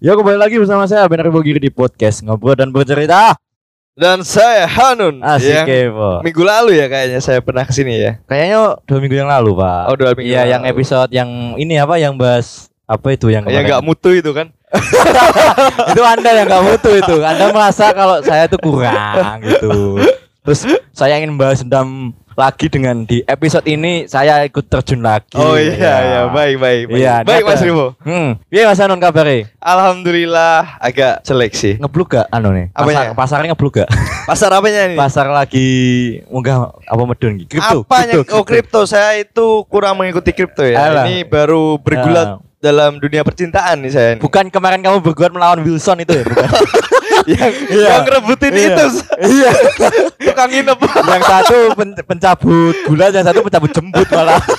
Ya kembali lagi bersama saya Benar Bogiri di podcast Ngobrol dan Bercerita. Dan saya Hanun. Asik yang kepo. Minggu lalu ya kayaknya saya pernah ke sini ya. Kayaknya dua minggu yang lalu pak. Oh, dua minggu Iya lalu. yang episode yang ini apa yang bahas Apa itu yang Yang nggak mutu itu kan? Itu anda yang gak mutu itu. Anda merasa kalau saya itu kurang gitu. Terus saya ingin bahas dendam lagi dengan di episode ini saya ikut terjun lagi Oh iya ya, baik baik baik. Iya, baik. Mas Rimo. Hmm, iya Mas Hanun kabarnya Alhamdulillah agak jelek sih. Ngebluk gak anu nih? Pasar, Apanya? pasarnya ngebluk gak? Pasar apanya nih? Pasar lagi munggah apa medun gitu. Kripto. Apanya? Oh kripto saya itu kurang mengikuti kripto ya. Alah. Ini baru bergulat Ah. Dalam dunia percintaan nih saya. nih. Bukan kemarin kamu berguat melawan Wilson itu ya, bukan? yang, Iya. yang rebutin Iya. itu iya. tukang nginep. yang satu pen- pencabut gula, yang satu pencabut jembut malah.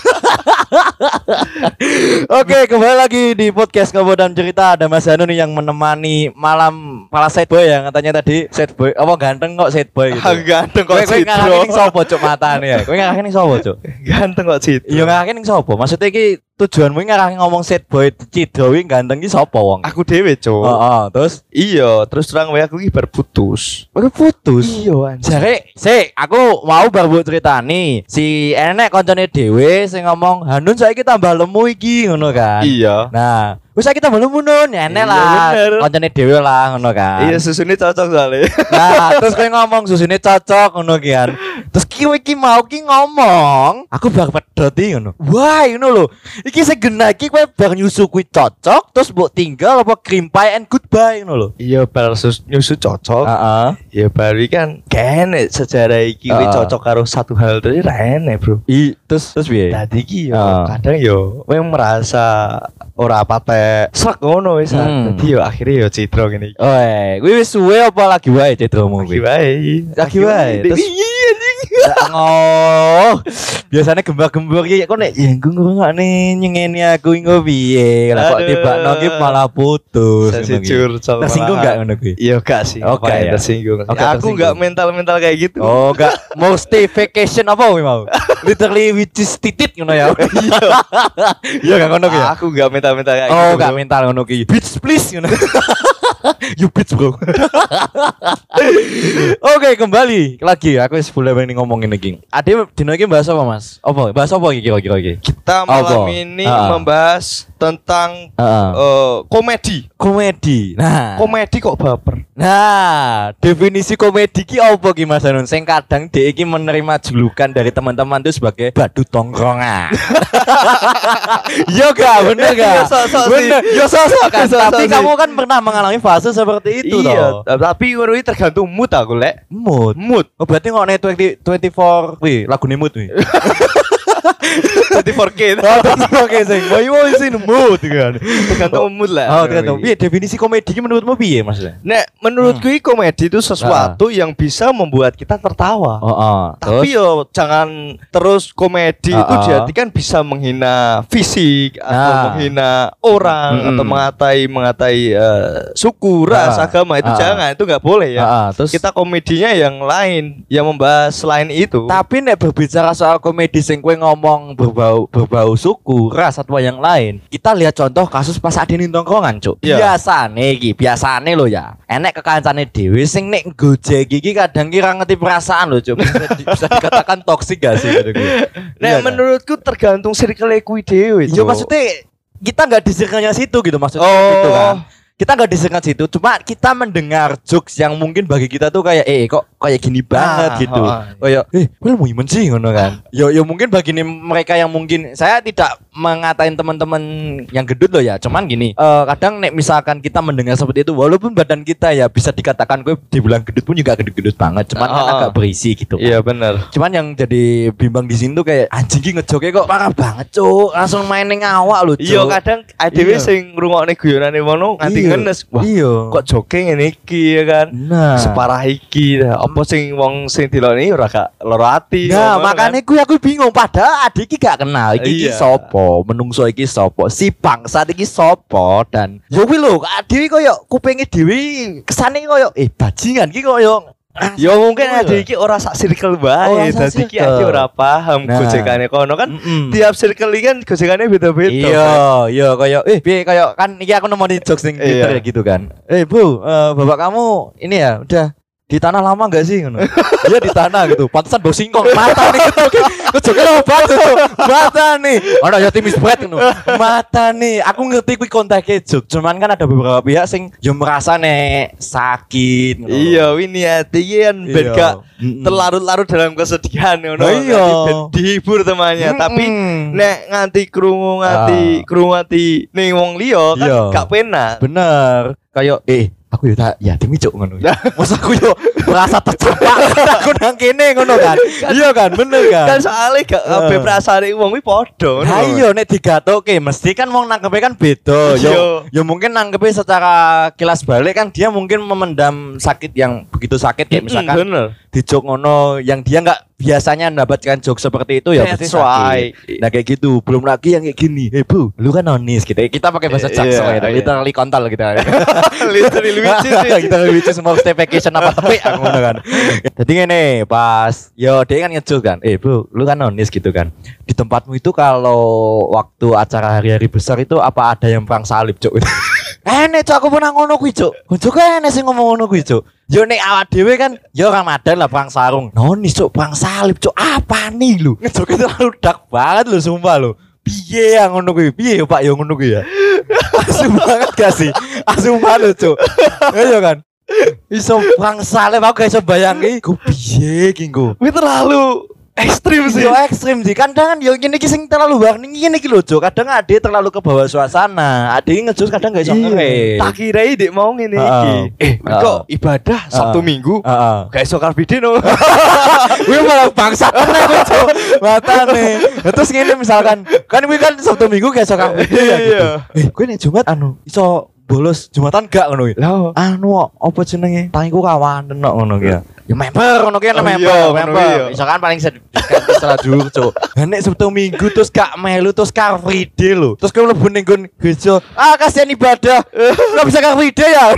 Oke, kembali lagi di podcast Ngobrol dan Cerita ada Mas Hanu nih yang menemani malam para sad boy yang katanya tadi sad boy. Apa ganteng kok sad boy gitu. Ah, Ganteng kok Kowe kowe ngarahke Citro. ning sapa cuk matane ya? Kowe ngarahke ning sapa cuk? Ganteng kok Citro. Iya ngarahke ning sapa? Maksudnya iki tujuanmu ngarahke ngomong sad boy Cidro iki ganteng iki sapa wong? Aku dewe, Cuk. Heeh, terus Iya, terus terang wae aku iki bar putus. Baru putus. Iya, anjir. Jare, sik, aku mau baru buat cerita nih. Si enek koncone dhewe sing ngomong, "Hanun saiki tambah lemu iki," ngono kan. Iya. Nah, wis saiki tambah lemu nun, ya enek Iya, lah. Koncone dhewe lah ngono kan. Iya, susunnya cocok soalnya. Nah, terus kowe ngomong susune cocok ngono ki kan. Terus ki kowe iki mau ki ngomong, aku bar pedot iki ngono. Wah, ngono lho. Iki sing genah iki kowe bar nyusu kuwi cocok, terus mbok tinggal apa cream pie and goodbye ngono lho. Iya, bar sus nyusu cocok. Heeh. Ya baru kan kene sejarah iki kuwi Ah. cocok karo satu hal terus ra enek, Bro. I terus terus piye? Dadi iki yo kadang yo kowe merasa ora pate srek ngono wis. Hmm. Dadi yo akhirnya yo citro ngene iki. Oh, kuwi wis suwe apa lagi wae Lagi kuwi? wae. Lagi wae. Terus Terus- iya anjing. Oh, biasanya gembak-gembur iki kok nek ya gue ngrungokne nyengeni aku engko piye. Lah kok Aduh. tibakno ki malah putus. Curcol. Tersinggung enggak ngono kuwi? Iya gak sih. Oke, Ngapain ya. tersinggung. Oke, aku tersinggung. enggak mental-mental kayak gitu. Oh, enggak mesti vacation apa kuwi mau? Literally which is titit ngono ya. Iya gak ngono ya? Aku enggak mental-mental kayak gitu. Oh, enggak bro. mental ngono ki. Bitch please ngono. you bitch bro. Oke, kembali lagi aku wis boleh ini ngomongin iki. Ade dino iki bahas apa, Mas? Apa? Bahas apa iki kira-kira iki? Kita malam Apa? ini Ah. membahas tentang Heeh. eh, komedi. komedi. Nah, Komedi kok baper. nah, definisi komedi ki apa ki Mas Hanun? Sing kadang dhek iki menerima julukan dari teman-teman itu sebagai badu tongkrongan. Iya gak? Bener gak? Iya, sok-sok sih. Bener. Ya sosok kan. Sok-sok Tapi kamu kan pernah mengalami fase seperti itu iya, toh. tapi ngono iki tergantung mood aku lek. Mood. Mood. Oh, berarti ngone 20 24 wih, lagu nih mood wih. 24K. Oh, oke sing. Wah, you always in the mood kan. tergantung mood lah. Oh, tergantung. Piye definisi komedi menurutmu piye maksudnya? Nek menurutku ini komedi itu sesuatu yang bisa membuat kita tertawa. Oh, oh. Tapi yo jangan terus komedi itu Ah, ah. diartikan bisa menghina fisik atau Nah. menghina orang Mm-mm. atau mengatai mengatai eh, suku, ras, Ah. agama itu Ah. jangan itu nggak boleh ya. Ah, ah. terus Kita komedinya yang lain yang membahas selain itu. Tapi nek berbicara soal komedi sing kowe ngomong berbau berbau suku, ras atau yang lain, kita lihat contoh kasus pas ade ning tongkrongan, Cuk. Iya. Biasane iki, biasane lo ya. Enek kekancane dhewe sing nek gojek iki kadang kira ngerti perasaan lo, Cuk. Bisa, di- bisa dikatakan toksik gak sih gitu. Iya kan? menurutku tergantung circle kuwi dhewe. Iya maksudnya kita nggak di circle-nya situ gitu maksudnya Oh. gitu kan. Kita nggak di circle situ, cuma kita mendengar jokes yang mungkin bagi kita tuh kayak eh kok kayak gini banget Ah, gitu. oh, Kayak eh lu mau imen sih ngono kan. Yo yo mungkin bagi nih mereka yang mungkin saya tidak mengatain teman-teman yang gendut loh ya, cuman gini, eh, kadang nek misalkan kita mendengar seperti itu walaupun badan kita ya bisa dikatakan gue dibilang gendut pun juga gendut-gendut banget, cuman kan Ah, ah. agak berisi gitu. kan. Iya benar. Cuman yang jadi bimbang di sini tuh kayak anjing ki ngejoknya kok parah banget cuk langsung main ning awak lho cuk Iya kadang adewe Iya. sing ngrungokne guyonane ngono nganti Iya. Ngenes. Wah, iya kok joke ngene iki ya kan. nah Separah iki. Apa sing wong sing diloni ora gak loro ati. Nah, ngono makanya kan. aku bingung padahal adik iki gak kenal. Iki iki Iya. sopo, menungso iki sopo, si bangsat iki sopo dan yo kuwi lho, adik iki koyo kupinge dhewe kesane koyo eh bajingan iki koyo Ya mungkin ada iki ora sak circle bae. sak Dadi iki ade ora paham Nah. gojekane kono kan. Mm-mm. Tiap circle iki kan gojekane beda-beda. Iya, iya kayak eh piye kayak kan iki aku nemu di jokes ning Twitter Iya. ya gitu kan. Eh, Bu, eh, bapak kamu ini ya udah di tanah lama gak sih ngono? Iya di tanah gitu. Pantesan bau singkong. Mata nih gitu. Kejoknya lo batu. Mata nih. Ono ya timis bread ngono. Mata nih. Aku ngerti kuwi kontaknya jok. Cuman kan ada beberapa pihak sing yo merasa nek sakit ngono. Iya, ini hati kan ben Iya. gak terlarut-larut dalam kesedihan ngono. Iya. Dihibur temannya, tapi nek nganti krungu nganti Ah. krungu nganti ning wong liya kan Iya. gak penak. Bener. Kayak eh aku yo tak ya demi cuk ngono. Masa aku yo merasa tercampak aku nang kene ngono kan. Iya kan, bener kan. Kan soalnya gak kabeh Eh. perasaan wong kuwi padha. Nah iya nek digatoke mesti kan wong nangkepe kan beda. Iya. Yo, yo mungkin nangkepe secara kilas balik kan dia mungkin memendam sakit yang begitu sakit kayak misalkan bener. di jok ngono yang dia nggak biasanya mendapatkan jok seperti itu ya That's sakit. why. Nah kayak gitu. Belum lagi yang kayak gini. Eh bu, lu kan nonis gitu. Kita pakai bahasa Iya, jaksel ya. iya. Literally kontol kita. Literally lucu sih. kita lucu semua staycation apa tapi aku kan. Jadi ngene, pas yo dia kan ngejul kan. Eh, Bu, lu kan nonis gitu kan. Di tempatmu itu kalau waktu acara hari-hari besar itu apa ada yang perang salib, Cuk? Enek cok aku pernah ngono kuwi cuk. Ojo enek sing ngomong ngono kuwi cuk. Yo nek awak dhewe kan yo Ramadan lah perang sarung. Nonis cuk perang salib cuk. Apa nih lu? Ngejok itu terlalu dark banget lu sumpah lu. Piye ya ngono kuwi? Piye yo Pak yo ngono kuwi ya? Asu banget gak sih? Asu banget cuk. Iya kan? Iso perang salib aku gak iso bayangin. Ku piye terlalu ekstrim sih. Yo ekstrim sih. Kadang kan yo ngene iki sing terlalu warning ngene iki lho, Cuk. Kadang ade terlalu ke bawah suasana. Ade ngejus kadang gak iso ngerem. Tak kira dek mau ngene iki. Heeh. Eh, kok ibadah Sabtu. Minggu gak iso Car Free Day no. Gue malah bangsa kena gue cok Mata nih Terus gini misalkan Kan gue kan Sabtu Minggu kayak sok aku ya gitu Iya. Eh gue nih Jumat anu Iso bolos Jumatan gak ngono ya Lah, Anu apa jenenge? Tangiku kawan Tenok ngono ya. Ya member ngono ki Oh, member iya, member. iya. Misalkan paling sedikit setelah dulu cok Nek Sabtu Minggu terus gak melu terus Car Free Day lho. Terus gue mlebu ning nggon gereja Ah kasihan ibadah. Gak bisa Car Free Day ya?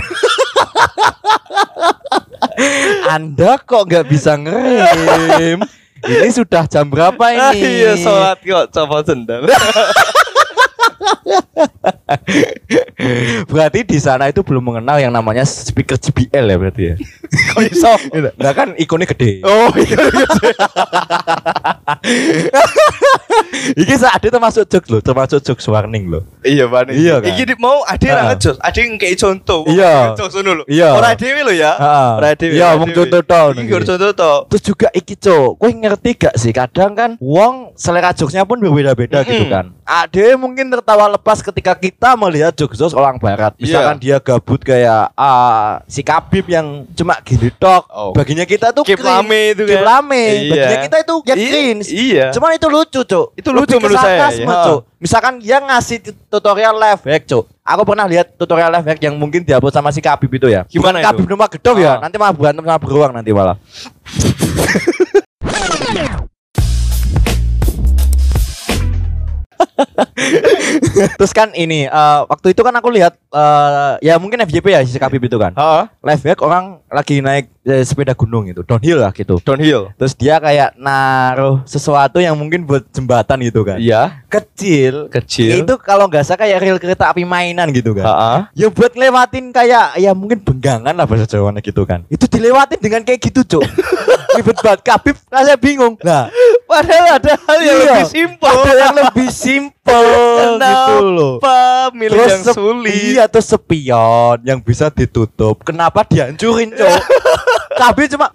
Anda kok nggak bisa ngerem? Ini sudah jam berapa Ah, ini? iya sholat kok coba sendal. Berarti di sana itu belum mengenal yang namanya speaker JBL ya berarti ya. Kok iso? Nah kan ikonnya gede. Oh, iya. Iki saat itu termasuk jokes loh, termasuk jokes warning loh. Iya, Pak. Iya, kan? Iki mau Heeh. ngejos, ada yang kayak contoh. Iya. Ngejos ngono lho. Iya. Ora dhewe lho ya. Ora dhewe. Iya, dhewe. contoh toh, Iki contoh toh. Terus juga iki cok, kowe ngerti gak sih kadang kan wong selera jokesnya pun berbeda-beda gitu kan. Ada mungkin tertawa lepas ketika kita melihat jokes orang barat. Misalkan dia gabut kayak ah, si Kabib yang cuma gini tok. Oh. Baginya kita tuh Keep cringe. lame itu kan. lame. Iya. Baginya kita itu ya cringe. Iya. Cuman itu lucu, Cuk. Itu lucu Lebih menurut saya, iya. Cuk. Misalkan dia ngasih tutorial life hack, Cuk. Aku pernah lihat tutorial life hack yang mungkin diupload sama si Kabib itu ya. Gimana Bukan itu? Kabib rumah gedong ya. Ah. Nanti malah berantem sama beruang nanti malah. Terus kan ini eh, waktu itu kan aku lihat eh, ya mungkin FJP ya si Kabib itu kan. Heeh. Live hack orang lagi naik eh, sepeda gunung itu, downhill lah gitu. Downhill. Terus dia kayak naruh sesuatu yang mungkin buat jembatan gitu kan. Iya. Kecil. Kecil. Itu kalau nggak salah kayak rel kereta api mainan gitu kan. Heeh. Ya buat ngelewatin kayak ya mungkin benggangan lah bahasa Jawa gitu kan. Itu dilewatin dengan kayak gitu, Cuk. Ribet banget. Kabib rasanya bingung. Nah, Padahal ada hal yang iya, lebih simpel. Ada yang lebih simpel gitu loh. Milih yang sep- sulit? Iya terus spion yang bisa ditutup. Kenapa dihancurin, Cuk? Kabib cuma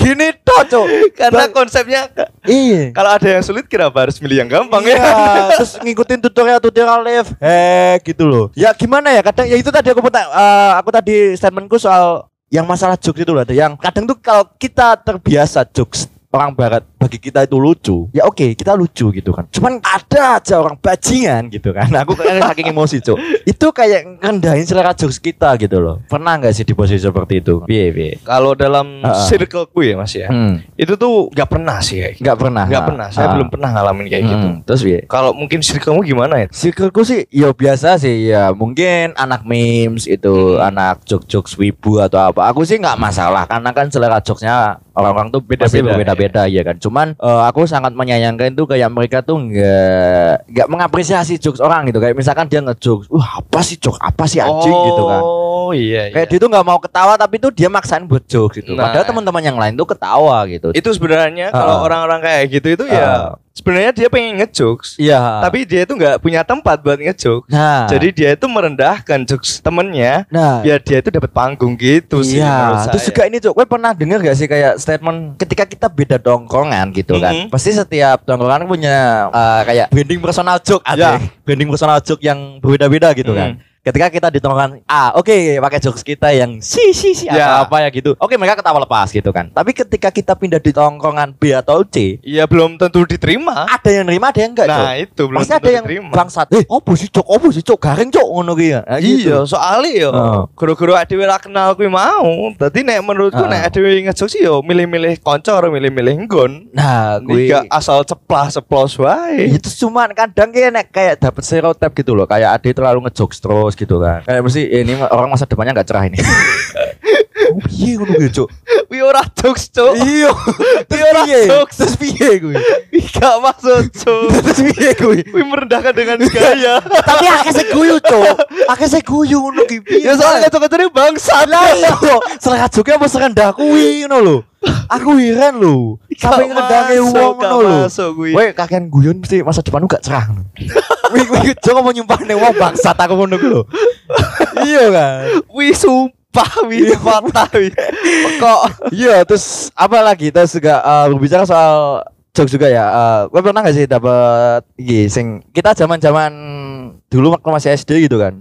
gini toh, Cuk. Karena Ba- konsepnya iya. kalau ada yang sulit kenapa harus milih yang gampang iya, ya? terus ngikutin tutorial tutorial live hack gitu loh. Ya gimana ya kadang ya itu tadi aku eh, aku tadi statementku soal yang masalah jokes itu loh. Yang kadang tuh kalau kita terbiasa jokes orang barat bagi kita itu lucu, ya oke kita lucu gitu kan. Cuman ada aja orang bajingan gitu kan. Aku kayak saking emosi cuk. Itu kayak ngendahin selera jokes kita gitu loh. Pernah nggak sih di posisi seperti itu? Piye piye? Kalau dalam Ah, ah. circleku ya Mas ya. Hmm. Itu tuh nggak pernah sih kayak gitu. Nggak pernah. Nggak Ah. pernah. Saya Ah. belum pernah ngalamin kayak gitu. Hmm, Terus piye? Kalau mungkin circlemu gimana ya? Circleku sih ya biasa sih ya mungkin anak memes itu anak jokes-jokes wibu atau apa aku sih nggak masalah karena kan selera jokesnya orang-orang tuh Beda-beda, pasti berbeda-beda ya kan cuman eh, aku sangat menyayangkan tuh kayak mereka tuh nggak nggak mengapresiasi jokes orang gitu kayak misalkan dia ngejokes wah apa sih jokes apa sih anjing gitu kan Oh iya. kayak iya. dia tuh nggak mau ketawa tapi tuh dia maksain buat jokes gitu Nah. padahal teman-teman yang lain tuh ketawa gitu itu sebenarnya Ah. kalau orang-orang kayak gitu itu Ah. ya sebenarnya dia pengen ngejokes. iya Tapi dia itu nggak punya tempat buat ngejokes. nah Jadi dia itu merendahkan jokes temennya nah biar dia itu dapat panggung gitu sih menurut Iya, saya. terus juga ini cok, gue pernah dengar gak sih kayak statement ketika kita beda tongkrongan gitu kan, Mhm. pasti setiap tongkrongan punya uh, kayak branding personal joke ada, branding personal joke yang berbeda-beda gitu Mhm. kan. Ketika kita di tongkrongan A, oke pakai jokes kita yang si si si Ya. atau apa ya gitu, oke mereka ketawa lepas gitu kan. Tapi ketika kita pindah di tongkrongan B atau C, Iya belum tentu diterima. ada yang nerima, ada yang enggak. Cok. Nah itu belum Pasti tentu ada yang diterima. bangsat. Eh, opo sih cok, opo sih cok, garing cok ngono ki ya. Nah, gitu. Iya, soalnya yo, Heeh. guru-guru adewe ra kenal kuwi mau. Dadi nek menurutku Heeh. nek adewe ngejok sih yo milih-milih kanca ora milih-milih nggon. Nah, gue Gue asal ceplas ceplos wae. itu cuman kadang kayak nek kayak dapet stereotip gitu loh kayak Ade terlalu ngejokes terus gitu kan. Kayak mesti ini orang masa depannya nggak cerah ini piye ngono kuwi cuk Wi ora jokes, Cuk. iya Wi ora jokes. terus piye kuwi Wi gak maksud, Cuk. terus piye kuwi Wi merendahkan dengan gaya. tapi akeh sing guyu cuk akeh sing guyu ngono ki piye ya soalnya kocok-kocoknya bangsat. lah iya selera joke apa serendah kuwi ngono lho aku heran lho sampai masuk, wong ngono lho kuwi. Weh kakean guyon mesti masa depanmu gak cerah ngono. Wih wih joko mau nyumpahne wong bangsat aku ngono lho. Iya kan. Wi sumpah, wi patah, wi. Kok Iya terus apa lagi terus juga eh, berbicara soal jokes juga ya. Eh, gue pernah gak sih dapat iki sing kita zaman-zaman dulu waktu masih SD gitu kan.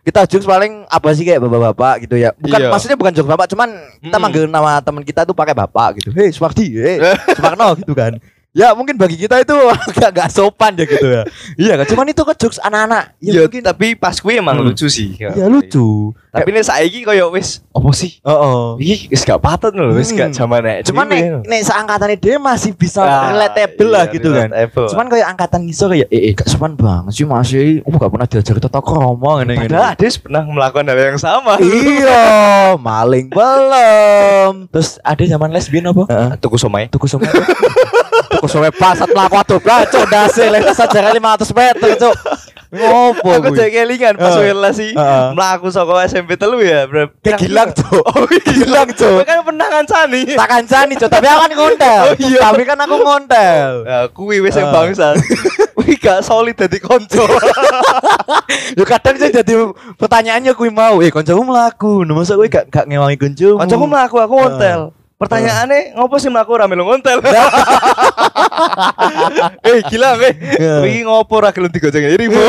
Kita jokes paling apa sih kayak bapak-bapak gitu ya. Bukan Iya. maksudnya bukan jokes bapak cuman kita Mm. manggil nama teman kita tuh pakai bapak gitu. Hei Supardi, hei Suparno gitu kan. Ya mungkin bagi kita itu agak gak sopan ya gitu ya. Iya kan cuman itu kan jokes anak-anak. Ya, mungkin tapi pas gue emang Hmm. lucu sih. ya lucu. Tapi ini saiki koyo wis opo sih? Oh, oh. Iki wis gak patut lho, wis gak Hmm. zaman nek. Cuman nek nek seangkatan dia masih bisa Ah, relatable iya, lah gitu kan. Cuman kayak angkatan ngisor ya eh, eh gak sopan banget sih masih oh gak pernah diajar tata krama ngene ngene. Padahal Ades pernah melakukan hal yang sama. Iya, maling belum. Terus ada zaman lesbian apa? Tuku somai. Tuku somai. Tuku somai pasat mlaku aduh bacok dase les sajaran 500 meter, Cuk. Ngopo Aku kuwi? jadi kelingan pas Heeh. relasi Heeh. melaku saka SMP telu ya, Bro. Kayak gilang, Cuk. Oh, Gilang, Cuk. Kan pernah ngancani. Tak kancani, Cuk, tapi aku kan ngontel. Oh, iya. Tapi kan aku ngontel. Ya, kuwi wis yang bangsa. Kuwi gak solid dadi konco. Yo kadang sih jadi pertanyaannya kuwi mau, eh kancamu mlaku, nah masa kowe gak gak ngewangi kancamu. Kancaku melaku aku ngontel. Pertanyaannya ngopo sih melaku ora melu ngontel? eh gila weh. Ya. Kuwi ngopo ora gelem digojeng irimu?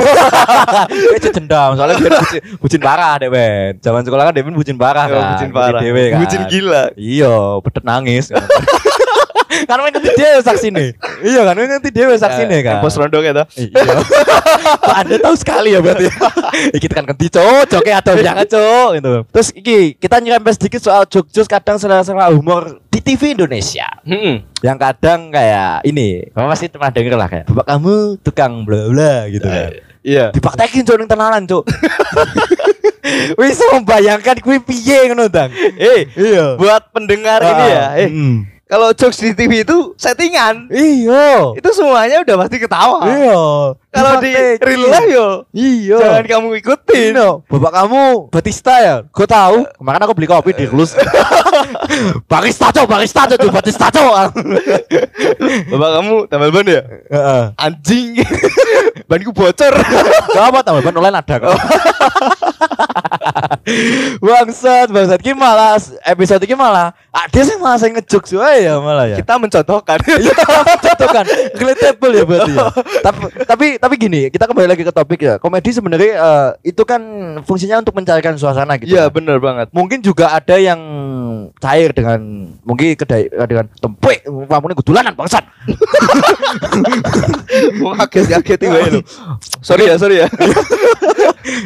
Kowe cek dendam, soalnya dia bucin, bucin parah deh, Ben. Zaman sekolah kan ben bucin parah Ya, kan. bucin parah. Dewe, kan. Bucin gila. Iya, bedet nangis. Karena ngerti dia saksi nih. Iya kan, ngerti dia saksi nih kan. Pos rondo gitu. Iya. Anda tahu sekali ya berarti. iki tekan kenti cok, joke atau jangan cok gitu. Terus iki kita nyerempet sedikit soal jok-jok kadang selera-selera humor di TV Indonesia. Heeh. Yang kadang kayak ini, kamu pasti pernah denger lah kayak bapak kamu tukang bla bla gitu kan. Iya. Dipraktekin cok ning tenanan cok. Wis membayangkan kuwi piye ngono Dang. Eh, Iya. buat pendengar ini ya, eh Hmm. Kalau jokes di TV itu settingan. Iya. Itu semuanya udah pasti ketawa. Iya. Kalau di real life yo Iya. jangan kamu ikutin. Iya, bapak kamu Batista ya? Gue tahu. Kemarin aku beli kopi di Rulus. barista cok, barista cok, tuh Batista cok. Bapak kamu tambal ban ya? Heeh. Anjing. Banku bocor. Gak apa tambah ban online ada kok. bangsat bangsat ki malah episode ki malah ada sih malah saya ngejok sih ya malah ya Kita mencontohkan. Iya, contoh kan relatable ya berarti ya. tapi tapi tapi gini kita kembali lagi ke topik ya komedi sebenarnya eh, itu kan fungsinya untuk mencarikan suasana gitu Iya, kan. bener banget. mungkin juga ada yang cair dengan mungkin kedai dengan tempek kamu gudulanan bangsat Mau kaget-kaget gue lu. Sorry ya, sorry ya.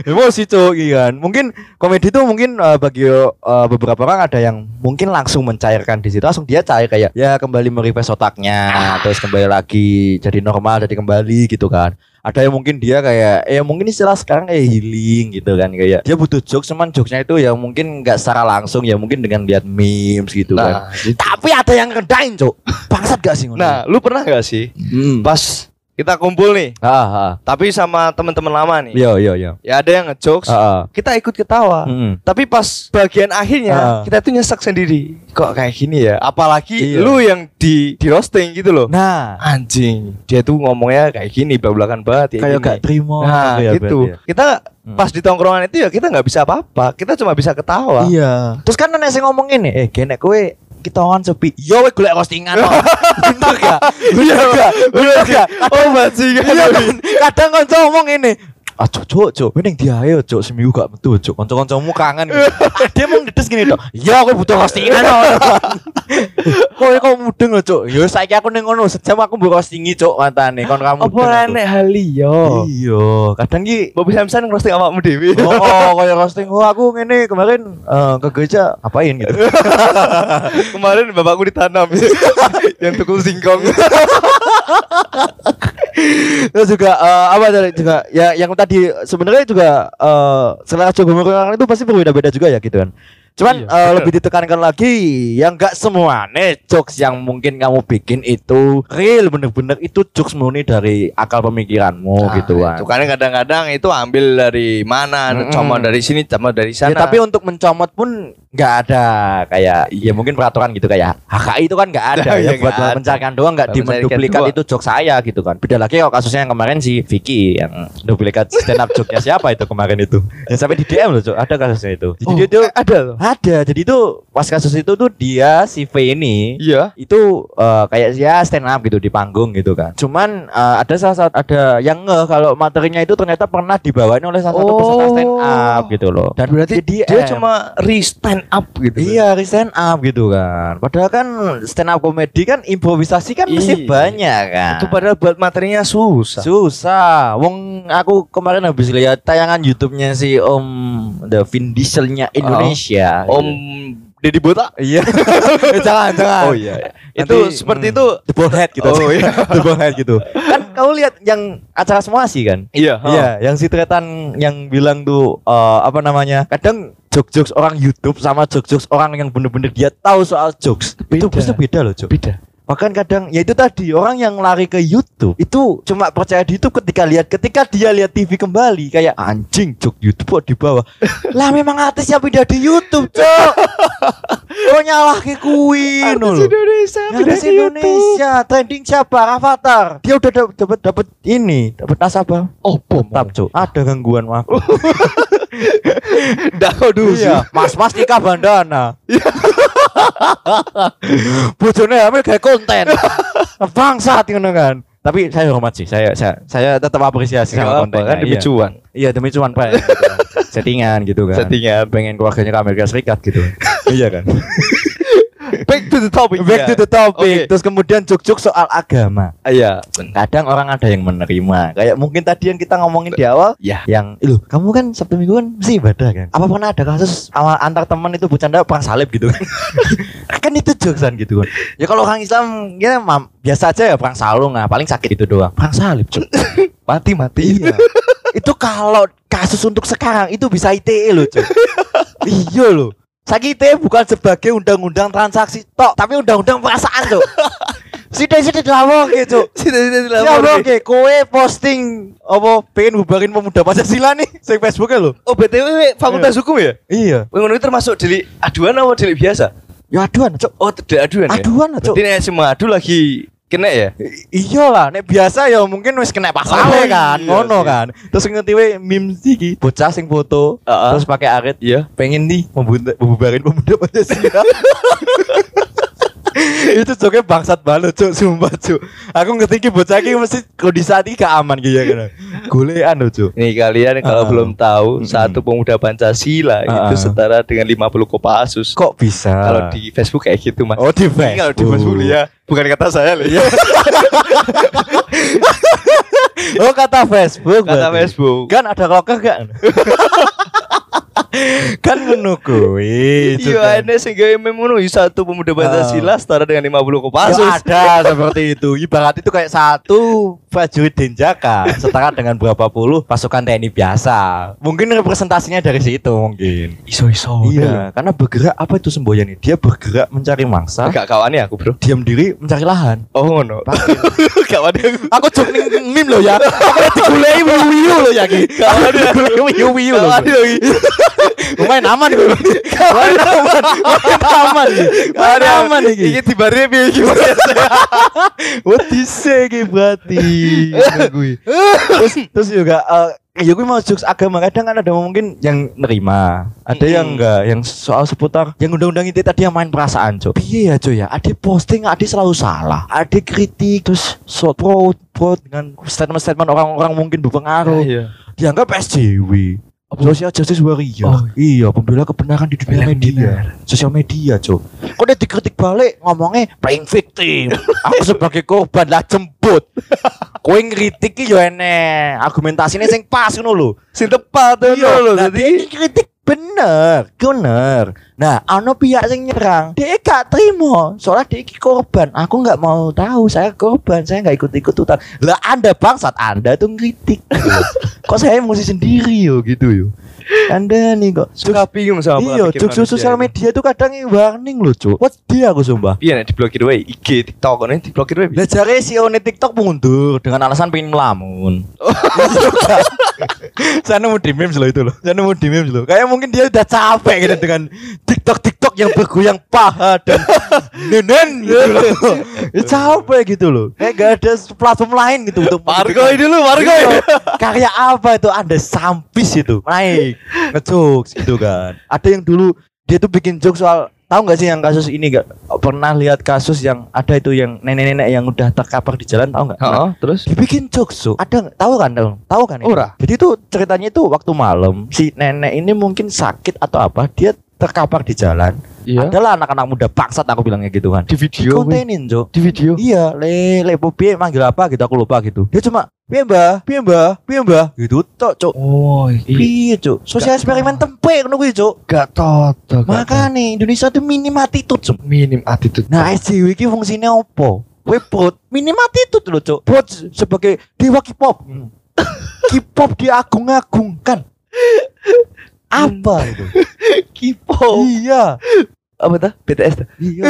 emosi cok kan mungkin komedi itu mungkin eh, bagi eh, beberapa orang ada yang mungkin langsung mencairkan di situ langsung dia cair kayak ya kembali merefresh otaknya terus kembali lagi jadi normal jadi kembali gitu kan ada yang mungkin dia kayak ya mungkin istilah sekarang kayak healing gitu kan kayak dia butuh jokes cuman jokesnya itu ya mungkin nggak secara langsung ya mungkin dengan lihat memes gitu kan Nah, gitu. tapi ada yang ngedain cok bangsat gak sih? Nah, lu pernah gak sih hmm. pas kita kumpul nih, ah, ah. tapi sama teman-teman lama nih. Yo yo yo. Ya ada yang ngejokes, Ah, ah. kita ikut ketawa. Mm-mm. Tapi pas bagian akhirnya Ah. kita tuh nyesek sendiri. Kok kayak gini ya? Apalagi Iya. lu yang di di roasting gitu loh. Nah, Anjing, dia tuh ngomongnya kayak gini, belak-belakan banget ya. kayak gak terima Nah, ya gitu. ya. Kita Hmm. pas di tongkrongan itu ya kita nggak bisa apa-apa. Kita cuma bisa ketawa. Iya. Terus kan nek sing ngomong ini, eh genek kowe kita on sepi. Yo we golek roastingan. no. Bener gak? Bener gak? Bener gak? Oh, bajingan. Iya kan? Kadang kanca ngomong ini. Ah cok cok mending dia ayo cok seminggu gak metu cok, kanca-kancamu kangen. dia mau ngedes gini dok, ya aku butuh roastingan. Kowe kok mudeng lho cok, yo saiki aku ning ngono sejam aku mbok roastingi cok matane kon kamu. Apa nek hali yo? Iya, kadang ki Bobby Samson ngerosting awakmu dewi. Oh, oh kayak roasting. Oh, aku ngene kemarin eh, ke gereja ngapain gitu. Kemarin bapakku ditanam yang tukul singkong. Terus juga eh, apa tadi juga ya yang tadi sebenarnya juga eh selera coba orang itu pasti berbeda-beda juga ya gitu kan. Cuman Iya, eh, bener. lebih ditekankan lagi yang enggak semua nih jokes yang mungkin kamu bikin itu real bener-bener itu jokes murni dari akal pemikiranmu Nah, gitu kan. Itu kan kadang-kadang itu ambil dari mana, Mm-mm. comot dari sini, comot dari Ya, sana. tapi untuk mencomot pun nggak ada kayak ya mungkin peraturan gitu kayak HKI itu kan nggak ada ya Iya, buat ada. mencarikan doang nggak Buat mencarikan dimenduplikat itu jokes saya gitu kan beda lagi kalau kasusnya yang kemarin si Vicky yang duplikat stand up joke-nya siapa itu kemarin itu yang sampai di DM loh Cok. ada kasusnya itu jadi Oh, itu ada loh. Ada jadi itu pas kasus itu tuh dia si V ini Iya. itu eh, kayak ya stand up gitu di panggung gitu kan. Cuman eh, ada salah satu ada yang nge kalau materinya itu ternyata pernah dibawain oleh salah satu peserta stand up gitu loh. Dan Berarti di dia DM. cuma re-stand up gitu. Iya, re stand up gitu kan. Padahal kan stand up komedi kan improvisasi kan mesti Iya. banyak kan. Itu padahal buat materinya susah. Susah. Wong aku kemarin habis lihat tayangan YouTube-nya si Om The Vin Diesel-nya Indonesia. Om Deddy Botak. Iya. Jangan, jangan. Oh iya. Itu Nanti, seperti hmm, itu. The Ballhead gitu. Oh, iya. The Ballhead gitu. Kan kamu lihat yang acara semua sih kan? Iya. Iya, yang si Tretan yang bilang tuh eh, apa namanya? Kadang jokes-jokes orang YouTube sama jokes-jokes orang yang bener-bener dia tahu soal jokes. Itu Beda. pasti beda loh, Cok. Beda. Bahkan kadang ya itu tadi orang yang lari ke YouTube itu cuma percaya di YouTube ketika lihat ketika dia lihat TV kembali kayak anjing jok YouTube kok di bawah. lah memang artisnya pindah di YouTube, Cok. Kok nyalah ke lho. Indonesia. Artis Indonesia trending siapa? Avatar. Dia udah dap- dapat dapat ini, dapat nasabah. Oh, bom. Tap, Cok. Ada gangguan waktu. Dako dulu. Iya, Mas-mas nikah bandana. Bojone hamil kayak konten. Bangsat ngono kan. Tapi saya hormat sih. Saya saya, saya tetap apresiasi sama kontennya. kan demi Iya. cuan. Iya, demi cuan Pak. Gitu. Settingan gitu kan. Settingan. Pengen keluarganya ke Amerika Serikat gitu. iya kan. Back to the topic. Back to the topic. Oke. Terus kemudian juk-juk soal agama. Iya. Kadang orang ada yang menerima. Kayak mungkin tadi yang kita ngomongin di awal Ya. yang loh kamu kan Sabtu Minggu kan mesti ibadah kan apa pernah ada kasus awal antar teman itu bercanda perang salib gitu kan kan itu jokesan gitu kan ya kalau orang Islam ya mam, biasa aja ya perang salung nah paling sakit itu doang perang salib Cuk. Mati mati. iya itu kalau kasus untuk sekarang itu bisa ITE loh Cuk. iya loh Sakit ITE bukan sebagai undang-undang transaksi tok tapi undang-undang perasaan tuh Sidik-sidik dilawang gitu Sini sini Siapa oke, kowe posting apa pengen bubarin pemuda Pancasila nih sing Facebook lho. Oh BTW fakultas hukum ya? Iya. Ngono itu termasuk delik aduan apa delik biasa? Ya aduan, Cok. Oh tidak aduan ya? Aduan, Cok. Berarti nek semua adu lagi Kena ya? Iya lah, nek biasa ya mungkin wis kena pasal Oh, kan, iya ngono sih. kan. Terus ngerti we memes iki bocah sing foto, Heeh. terus pakai arit, Iya. pengen nih membubarin pemuda Pancasila. itu joknya bangsat banget cuk sumpah cuk aku ngerti ki bocah iki mesti kondisi hati gak aman gitu ya kan golean lho cuk Nih kalian kalau Ah. belum tahu Mm-mm. satu pemuda Pancasila Ah. itu setara dengan 50 Kopassus. kok bisa Kalau di Facebook kayak gitu mas. oh di Ini Facebook Kalau di Facebook ya, bukan kata saya loh ya. oh kata Facebook kata berarti. Facebook. kan ada loker gak kan Cuk, Iya, kan. ini sehingga memenuhi satu pemuda Pancasila setara dengan 50 Ya Kopassus. ada seperti itu. Ibarat itu kayak satu prajurit Denjaka setara dengan berapa puluh pasukan TNI biasa. Mungkin representasinya dari situ mungkin. Iso-iso. Iya, karena bergerak apa itu semboyannya? Dia bergerak mencari mangsa, Gak kawannya aku bro. diam diri mencari lahan. Oh ngono. kawannya aku. Aku cok ning meme lo ya. Aku digulei wiu-wiu lo ya ki. Kawan dia. Digulei wiu-wiu lo. Kawannya lagi. Lumayan aman gue. Lumayan aman. Lumayan aman. Lumayan aman iki. Iki dibari piye iki? What dise iki berarti. Terus terus juga eh ya gue mau jokes agama kadang kan ada mungkin yang nerima, ada yang enggak, yang soal seputar yang undang-undang itu tadi yang main perasaan, Cok. Piye ya, Cok ya? Ada posting, ada selalu salah. Ada kritik terus so pro pro dengan statement-statement orang-orang mungkin berpengaruh. Iya. Dianggap SJW. Social Justice Warrior. Oh. Iya, pembela kebenaran di dunia media. Sosial media, Cok. Kok dia dikritik balik ngomongnya playing victim. Aku sebagai korban lah jemput. Kowe ngritik ki yo enek argumentasine sing pas ngono lho. Sing tepat tuh Iya, lho. ini kritik bener, bener. Nah, ana pihak sing nyerang, dia gak terima. Soalnya dia korban. Aku nggak mau tahu, saya korban, saya nggak ikut-ikut ikutan. Lah Anda bangsat, Anda tuh gitu loh. Kok saya emosi sendiri yo gitu yo. Anda nih kok suka bingung sama pola Iya, manusia sosial media tuh kadang warning loh, Cuk. What dia aku sumpah. Iya nek diblokir wae IG, TikTok ini diblokir wae. Lah jare CEO ne TikTok mundur dengan alasan pengen melamun. Saya nemu di memes loh itu loh. Saya nemu di memes loh. Kayak mungkin dia udah capek gitu dengan TikTok TikTok yang bergoyang paha dan nenen gitu loh. Ya, capek gitu loh. Kayak gak ada platform lain gitu untuk Margo ini dulu, Margo. Karya apa itu Anda sampis itu naik ngejokes gitu kan. Ada yang dulu dia tuh bikin jokes soal tahu nggak sih yang kasus ini gak pernah lihat kasus yang ada itu yang nenek-nenek yang udah terkapar di jalan tahu nggak? Heeh, terus Dibikin jokes tuh. Ada tahu kan tahu? Tahu kan? Ora. Jadi tuh ceritanya itu waktu malam si nenek ini mungkin sakit atau apa dia terkapar di jalan. iya Adalah anak-anak muda bangsat aku bilangnya gitu kan. di video weh. Dikontenin, Cok. di video. Iya, le le manggil apa gitu aku lupa gitu. Dia cuma piye mbah, piye mbah, piye mbah gitu tok, Cuk. Oh, iya. Piye, Cuk? Sosial eksperimen tempe ngono kuwi, Cuk. Gak toto. Makane Indonesia tuh minim attitude, Cuk. minim attitude. Nah, SJW iki fungsinya opo? Kowe bot minim attitude lho, Cuk. Bot sebagai dewa K-pop. K-pop diagung-agungkan. Apa itu? kipo. Iya. Apa tuh? BTS tuh. Iya.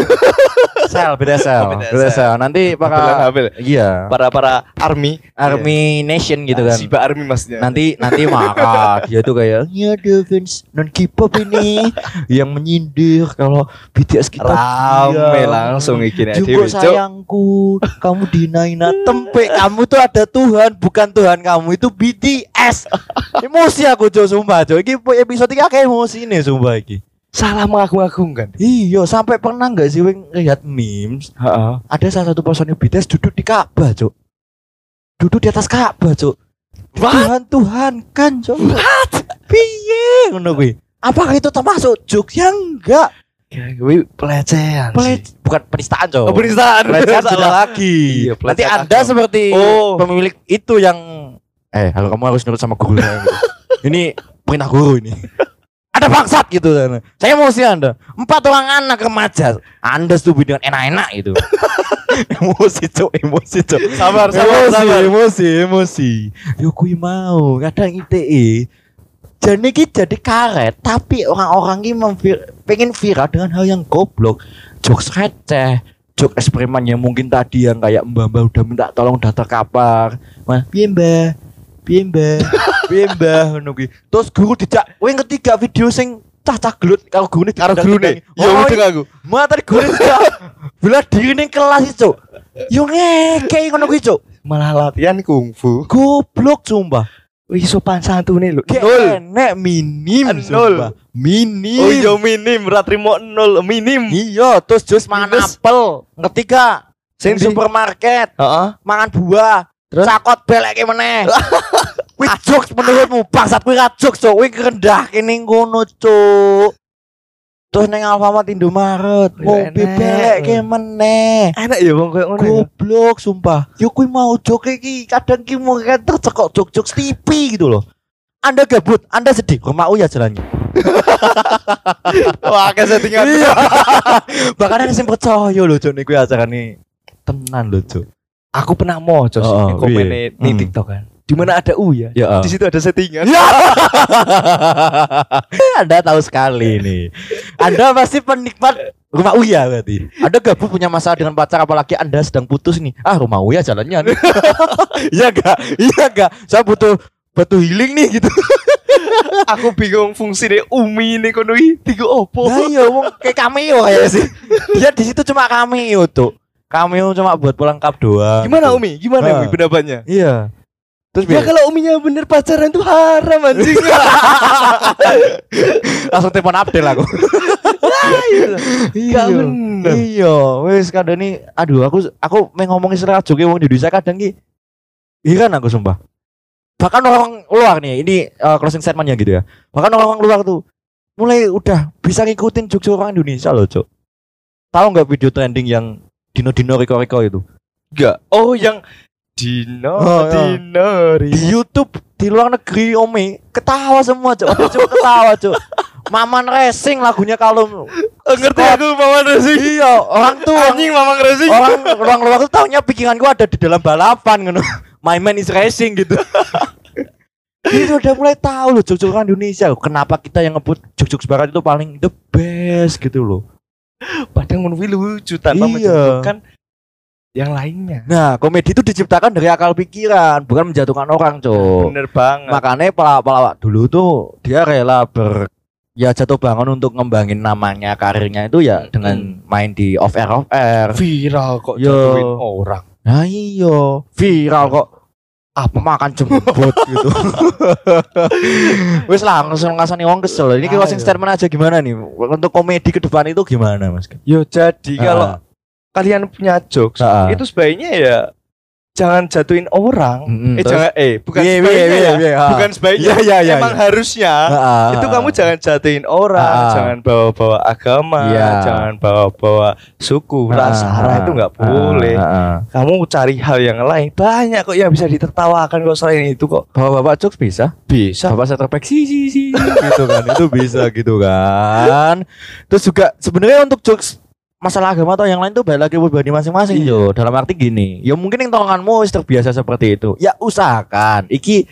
Sel, beda sel. Beda sel. Nanti para habil. iya, Para para army, Army Nation gitu kan. Siba army maksudnya. nanti nanti maka dia tuh kayak ya fans non K-pop ini yang menyindir kalau BTS kita rame diam. langsung iki nek Jumbo dhewe, Cuk. sayangku kamu dinaina tempe kamu tuh ada Tuhan bukan Tuhan kamu itu BTS emosi aku cok sumpah cok ini episode ini kayak emosi nih sumpah iki Salah mengagung-agungkan. iya sampai pernah nggak sih weng lihat memes Heeh. ada salah satu personil BTS duduk di Ka'bah cok duduk di atas Ka'bah What? Tuhan Tuhan kan cok piye ngono kuwi apakah itu termasuk jokes yang enggak Ya, gue pelecehan. Pele- sih. bukan penistaan cok Oh, penistaan. pelecehan Salah. beda lagi Iya, nanti anda agama. seperti Oh. pemilik itu yang eh halo kamu harus nurut sama guru saya ini perintah guru ini ada bangsat gitu kan. saya emosi anda. Empat orang anak remaja. Anda setuju dengan enak-enak itu emosi cok emosi cok Sabar, sabar, emosi, sabar. emosi emosi. Yo kui mau. Kadang ITE jadi ki jadi karet tapi orang-orang memvir- pengen viral dengan hal yang goblok. Jokes receh jok eksperimen yang mungkin tadi yang kayak mbak mbak udah minta tolong udah terkapar mah piye mbah piye mbah piye mbah ngono kuwi. terus guru dijak kowe ketiga video sing cah-cah gelut karo guru Karo guru nih. Ya oh, udah aku. Mata guru dijak bela diri ning kelas itu Yo ngekei ngono kuwi, Cuk. Malah latihan kungfu. Goblok sumpah. Wih sopan santun nih lo. Kayak Nol. enek minim Nol. sumpah. Minim. Oh iya minim, ratrimo nol, minim. Iya, terus jus mangan apel. Ngerti gak? Sing Ngerti. supermarket, Heeh. mangan buah. Terus? Cakot beleke meneh. Kuwi jokes menurutmu bangsat kuwi ra jokes, Cuk. Kuwi rendah kene ngono, Cuk. Terus neng Alfamart Indomaret, mobil enek. beleke meneh. Enak ya bang kayak ngono. ya? Goblok sumpah. Yo kuwi mau joke iki kadang ki mau tercekok jok-jok TV gitu loh. Anda gabut, Anda sedih, rumah ya jalannya. Wah, kayak settingan. Iya. Bahkan ada yang percaya loh, Cuk, nih kuwi acarane tenan loh, Cuk. Aku pernah mau cos Oh, iya. di Hmm. TikTok kan. Di mana ada U ya? Ya. Di situ ada settingan. Ya. Anda tahu sekali nih. Anda pasti penikmat rumah Uya berarti. Anda gabut punya masalah dengan pacar apalagi Anda sedang putus nih. Ah, rumah Uya jalannya. nih. Iya gak? Iya gak? Saya butuh butuh healing nih gitu. Aku bingung fungsi deh Umi ini kono iki tiga opo. Nah iya wong kayak cameo kayak sih. Dia di situ cuma cameo tuh. Cameo cuma buat pelengkap doang. Gimana gitu. Umi? Gimana Ah. Umi pendapatnya? Iya. Terus Ya biar kalau Uminya bener pacaran tuh haram anjing. langsung telepon update aku. Gak bener. Iya, wis kadang ini aduh aku aku ngomongin serat joge wong di Indonesia kadang ki Iran aku sumpah. Bahkan orang luar nih, ini uh, closing statementnya gitu ya. Bahkan orang luar tuh mulai udah bisa ngikutin jokes orang Indonesia loh, Cok. Tahu nggak video trending yang dino-dino reko-reko itu? Enggak. Oh yang Dino Oh, iya. Dino Di YouTube di luar negeri Ome ketawa semua, Cok. Cuma ketawa, Cok. Maman Racing lagunya kalau Oh, ngerti aku Mama Racing. iya, orang tuh Anjing Mama Racing. orang orang luar tuh taunya pikiran gua ada di dalam balapan gitu. My man is racing gitu. itu udah mulai tahu loh jok orang Indonesia. Kenapa kita yang ngebut jok-jok barat itu paling the best gitu loh. Padahal menurut lucu tanpa Iya. menjatuhkan yang lainnya. Nah, komedi itu diciptakan dari akal pikiran, bukan menjatuhkan orang, Cok. Bener banget. Makanya pelawak-pelawak dulu tuh dia rela ber ya jatuh bangun untuk ngembangin namanya karirnya itu ya dengan main di off air off air. viral kok Yo. jatuhin orang. Nah iya, viral kok apa makan jembut gitu. Wis lah langsung ngasani wong kesel. Ini Ayo. closing statement aja gimana nih? Untuk komedi ke depan itu gimana, Mas? Yo jadi Ah. kalau kalian punya jokes Ah. itu sebaiknya ya jangan jatuhin orang. Mm-mm, eh terus? jangan eh bukan Iya, iya, sebaiknya iya, ya. iya, ah. Bukan sebaiknya. Iya, iya, iya, Emang iya. harusnya ah, itu kamu jangan jatuhin orang, ah. jangan bawa-bawa agama, Iya. jangan bawa-bawa suku, Ah, ras, ah, sara ah, itu nggak boleh. ah, ah. Kamu cari hal yang lain. Banyak kok yang bisa ditertawakan kok selain itu kok. Bapak-bapak jokes bisa? Bisa. Bapak saya terpek sih sih sih gitu kan. Itu bisa gitu kan. Terus juga sebenarnya untuk jokes masalah agama atau yang lain tuh balik lagi pribadi masing-masing Iya. Dalam arti gini, ya mungkin yang tongkonganmu wis terbiasa seperti itu. Ya usahakan. Iki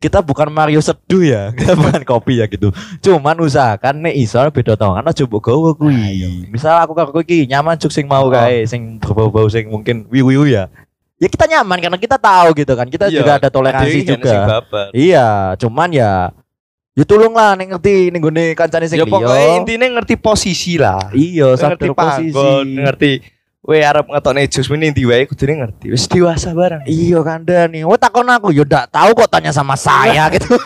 kita bukan Mario seduh ya, kita bukan kopi ya gitu. Cuman usahakan nek iso beda tongkongan aja mbok gawe kuwi. Misal aku karo iki nyaman juk sing mau Oh. kae, sing berbau-bau sing mungkin wiu-wiu ya. Ya kita nyaman karena kita tahu gitu kan. Kita Iya, juga ada toleransi juga. Iya, cuman ya ya tolong lah nek ngerti ning gone kancane sing Ya liya. pokoknya intinya ngerti posisi lah. Iya, ngerti sadar posisi. ngerti we arep ngetokne jus mending ndi wae kudune ngerti. Wis dewasa barang. Iya kanda nih. Wah takon aku, yo ndak tahu kok tanya sama saya gitu.